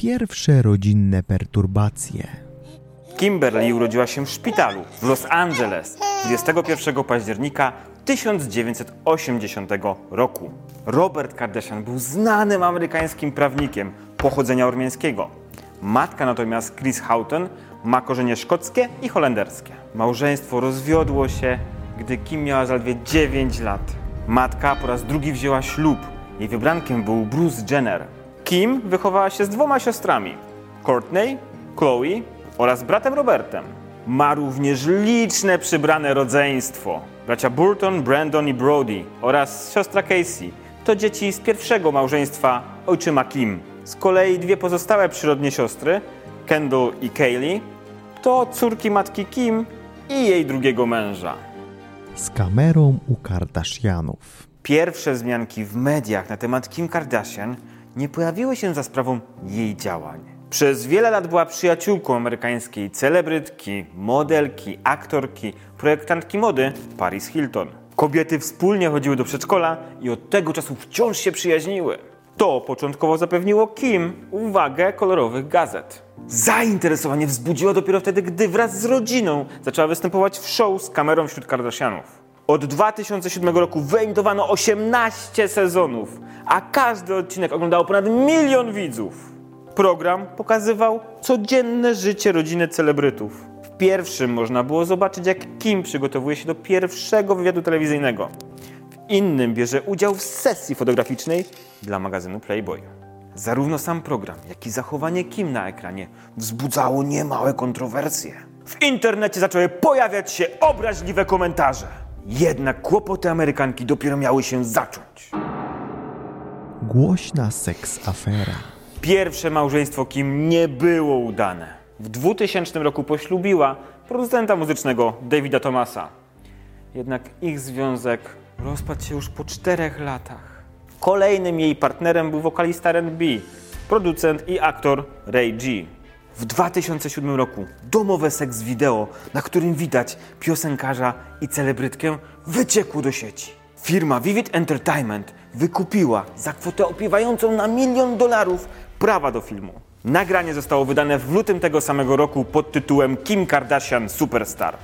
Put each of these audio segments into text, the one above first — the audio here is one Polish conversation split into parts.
pierwsze rodzinne perturbacje. Kimberly urodziła się w szpitalu w Los Angeles 21 października 1980 roku. Robert Kardashian był znanym amerykańskim prawnikiem pochodzenia ormiańskiego. Matka natomiast Chris Houghton ma korzenie szkockie i holenderskie. Małżeństwo rozwiodło się, gdy Kim miała zaledwie 9 lat. Matka po raz drugi wzięła ślub. Jej wybrankiem był Bruce Jenner. Kim wychowała się z dwoma siostrami: Courtney, Chloe oraz bratem Robertem. Ma również liczne przybrane rodzeństwo. Bracia Burton, Brandon i Brody oraz siostra Casey to dzieci z pierwszego małżeństwa ojczyma Kim. Z kolei dwie pozostałe przyrodnie siostry, Kendall i Kaylee, to córki matki Kim i jej drugiego męża. Z kamerą u Kardashianów. Pierwsze wzmianki w mediach na temat Kim Kardashian nie pojawiły się za sprawą jej działań. Przez wiele lat była przyjaciółką amerykańskiej celebrytki, modelki, aktorki, projektantki mody Paris Hilton. Kobiety wspólnie chodziły do przedszkola i od tego czasu wciąż się przyjaźniły. To początkowo zapewniło Kim uwagę kolorowych gazet. Zainteresowanie wzbudziło dopiero wtedy, gdy wraz z rodziną zaczęła występować w show z kamerą wśród Kardashianów. Od 2007 roku wyemitowano 18 sezonów, a każdy odcinek oglądało ponad milion widzów. Program pokazywał codzienne życie rodziny celebrytów. W pierwszym można było zobaczyć, jak Kim przygotowuje się do pierwszego wywiadu telewizyjnego. W innym bierze udział w sesji fotograficznej dla magazynu Playboy. Zarówno sam program, jak i zachowanie Kim na ekranie wzbudzało niemałe kontrowersje. W internecie zaczęły pojawiać się obraźliwe komentarze. Jednak kłopoty Amerykanki dopiero miały się zacząć. Głośna seks afera. Pierwsze małżeństwo Kim nie było udane. W 2000 roku poślubiła producenta muzycznego Davida Thomasa. Jednak ich związek rozpadł się już po czterech latach. Kolejnym jej partnerem był wokalista R&B, producent i aktor Ray G. W 2007 roku domowe seks wideo, na którym widać piosenkarza i celebrytkę, wyciekło do sieci. Firma Vivid Entertainment wykupiła za kwotę opiewającą na milion dolarów prawa do filmu. Nagranie zostało wydane w lutym tego samego roku pod tytułem Kim Kardashian Superstar.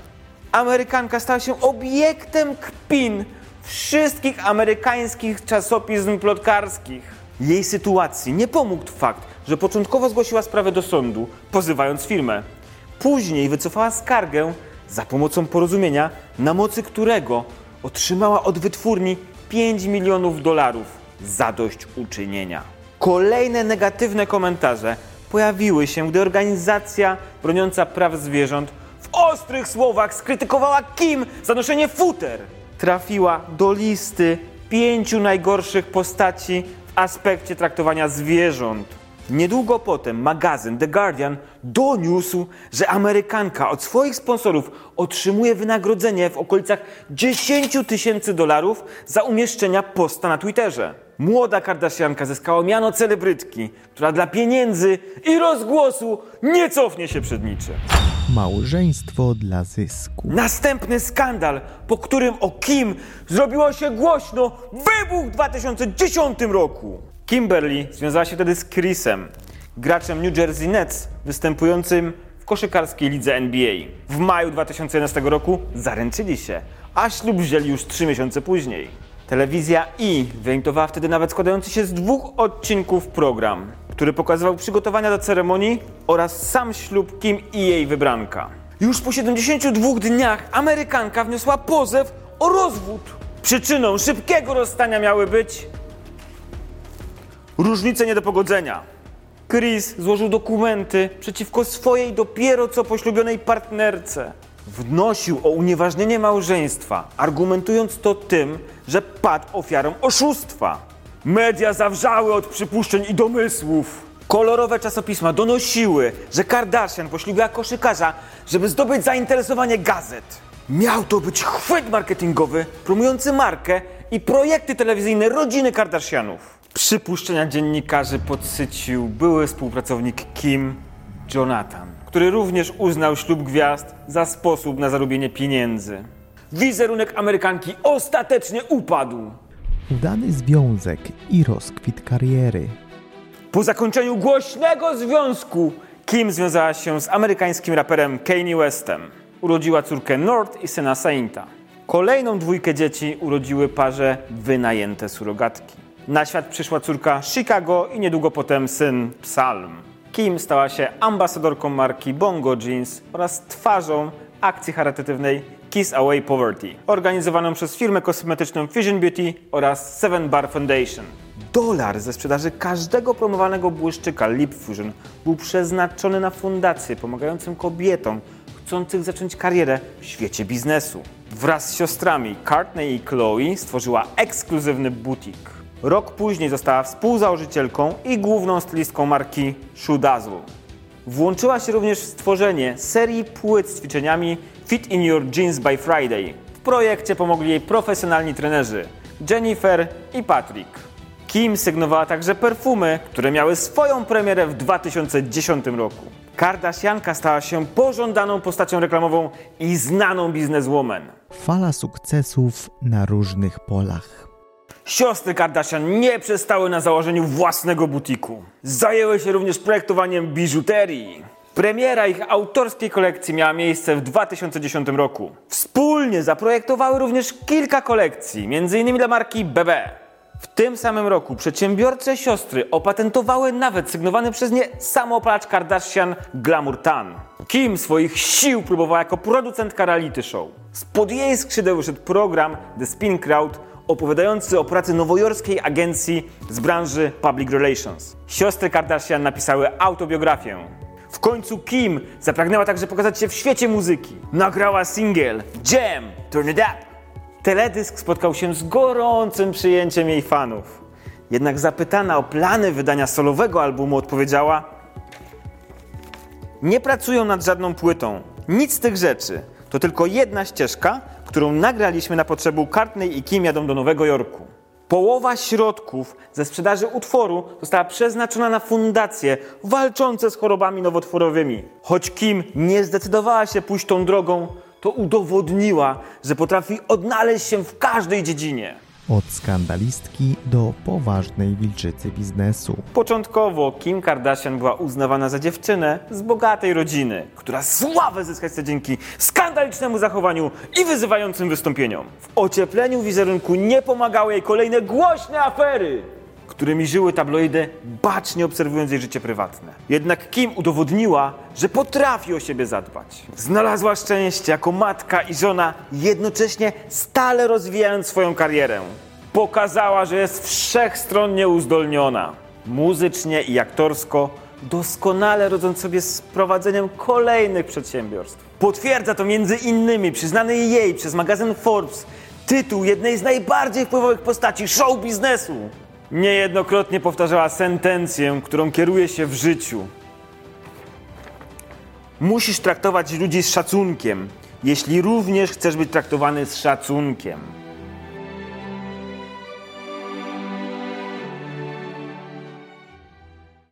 Amerykanka stała się obiektem kpin wszystkich amerykańskich czasopism plotkarskich. Jej sytuacji nie pomógł fakt, że początkowo zgłosiła sprawę do sądu, pozywając firmę. Później wycofała skargę za pomocą porozumienia, na mocy którego otrzymała od wytwórni 5 milionów dolarów zadośćuczynienia. Kolejne negatywne komentarze pojawiły się, gdy organizacja broniąca praw zwierząt w ostrych słowach skrytykowała Kim za noszenie futer. Trafiła do listy pięciu najgorszych postaci w aspekcie traktowania zwierząt. Niedługo potem magazyn The Guardian doniósł, że Amerykanka od swoich sponsorów otrzymuje wynagrodzenie w okolicach 10 tysięcy dolarów za umieszczenia posta na Twitterze. Młoda Kardashianka zyskała miano celebrytki, która dla pieniędzy i rozgłosu nie cofnie się przed niczym. Małżeństwo dla zysku. Następny skandal, po którym o Kim zrobiło się głośno, wybuchł w 2010 roku. Kimberly związała się wtedy z Chrisem, graczem New Jersey Nets, występującym w koszykarskiej lidze NBA. W maju 2011 roku zaręczyli się, a ślub wzięli już trzy miesiące później. Telewizja E wyemitowała wtedy nawet składający się z dwóch odcinków program, który pokazywał przygotowania do ceremonii oraz sam ślub Kim i jej wybranka. Już po 72 dniach Amerykanka wniosła pozew o rozwód. Przyczyną szybkiego rozstania miały być różnice nie do pogodzenia. Chris złożył dokumenty przeciwko swojej dopiero co poślubionej partnerce. Wnosił o unieważnienie małżeństwa, argumentując to tym, że padł ofiarą oszustwa. Media zawrzały od przypuszczeń i domysłów. Kolorowe czasopisma donosiły, że Kardashian poślubiła koszykarza, żeby zdobyć zainteresowanie gazet. Miał to być chwyt marketingowy promujący markę i projekty telewizyjne rodziny Kardashianów. Przypuszczenia dziennikarzy podsycił były współpracownik Kim Jonathan, który również uznał ślub gwiazd za sposób na zarobienie pieniędzy. Wizerunek Amerykanki ostatecznie upadł. Udany związek i rozkwit kariery. Po zakończeniu głośnego związku Kim związała się z amerykańskim raperem Kanye Westem. Urodziła córkę North i syna Sainta. Kolejną dwójkę dzieci urodziły parze wynajęte surogatki. Na świat przyszła córka Chicago i niedługo potem syn Psalm. Kim stała się ambasadorką marki Bongo Jeans oraz twarzą akcji charytatywnej Kiss Away Poverty, organizowaną przez firmę kosmetyczną Fusion Beauty oraz Seven Bar Foundation. Dolar ze sprzedaży każdego promowanego błyszczyka Lip Fusion był przeznaczony na fundacje pomagającym kobietom chcących zacząć karierę w świecie biznesu. Wraz z siostrami Courtney i Chloe stworzyła ekskluzywny butik. Rok później została współzałożycielką i główną stylistką marki Shoe. Włączyła się również w stworzenie serii płyt z ćwiczeniami Fit in Your Jeans by Friday. W projekcie pomogli jej profesjonalni trenerzy Jennifer i Patrick. Kim sygnowała także perfumy, które miały swoją premierę w 2010 roku. Kardashianka stała się pożądaną postacią reklamową i znaną bizneswoman. Fala sukcesów na różnych polach. Siostry Kardashian nie przestały na założeniu własnego butiku. Zajęły się również projektowaniem biżuterii. Premiera ich autorskiej kolekcji miała miejsce w 2010 roku. Wspólnie zaprojektowały również kilka kolekcji, m.in. dla marki BB. W tym samym roku przedsiębiorcze siostry opatentowały nawet sygnowany przez nie samopalacz Kardashian Glamour Tan. Kim swoich sił próbowała jako producentka reality show. Spod jej skrzydeł wyszedł program The Spin Crowd opowiadający o pracy nowojorskiej agencji z branży public relations. Siostry Kardashian napisały autobiografię. W końcu Kim zapragnęła także pokazać się w świecie muzyki. Nagrała singiel Jam, Turn It Up. Teledysk spotkał się z gorącym przyjęciem jej fanów. Jednak zapytana o plany wydania solowego albumu odpowiedziała: Nie pracują nad żadną płytą. Nic z tych rzeczy. To tylko jedna ścieżka, którą nagraliśmy na potrzeby Courtney i Kim jadą do Nowego Jorku. Połowa środków ze sprzedaży utworu została przeznaczona na fundacje walczące z chorobami nowotworowymi. Choć Kim nie zdecydowała się pójść tą drogą, to udowodniła, że potrafi odnaleźć się w każdej dziedzinie. Od skandalistki do poważnej wilczycy biznesu. Początkowo Kim Kardashian była uznawana za dziewczynę z bogatej rodziny, która sławę zyskać chce dzięki skandalicznemu zachowaniu i wyzywającym wystąpieniom. W ociepleniu wizerunku nie pomagały jej kolejne głośne afery, którymi żyły tabloidy, bacznie obserwując jej życie prywatne. Jednak Kim udowodniła, że potrafi o siebie zadbać. Znalazła szczęście jako matka i żona, jednocześnie stale rozwijając swoją karierę. Pokazała, że jest wszechstronnie uzdolniona. Muzycznie i aktorsko, doskonale rodząc sobie z prowadzeniem kolejnych przedsiębiorstw. Potwierdza to między innymi przyznany jej przez magazyn Forbes tytuł jednej z najbardziej wpływowych postaci show biznesu. Niejednokrotnie powtarzała sentencję, którą kieruje się w życiu. Musisz traktować ludzi z szacunkiem, jeśli również chcesz być traktowany z szacunkiem.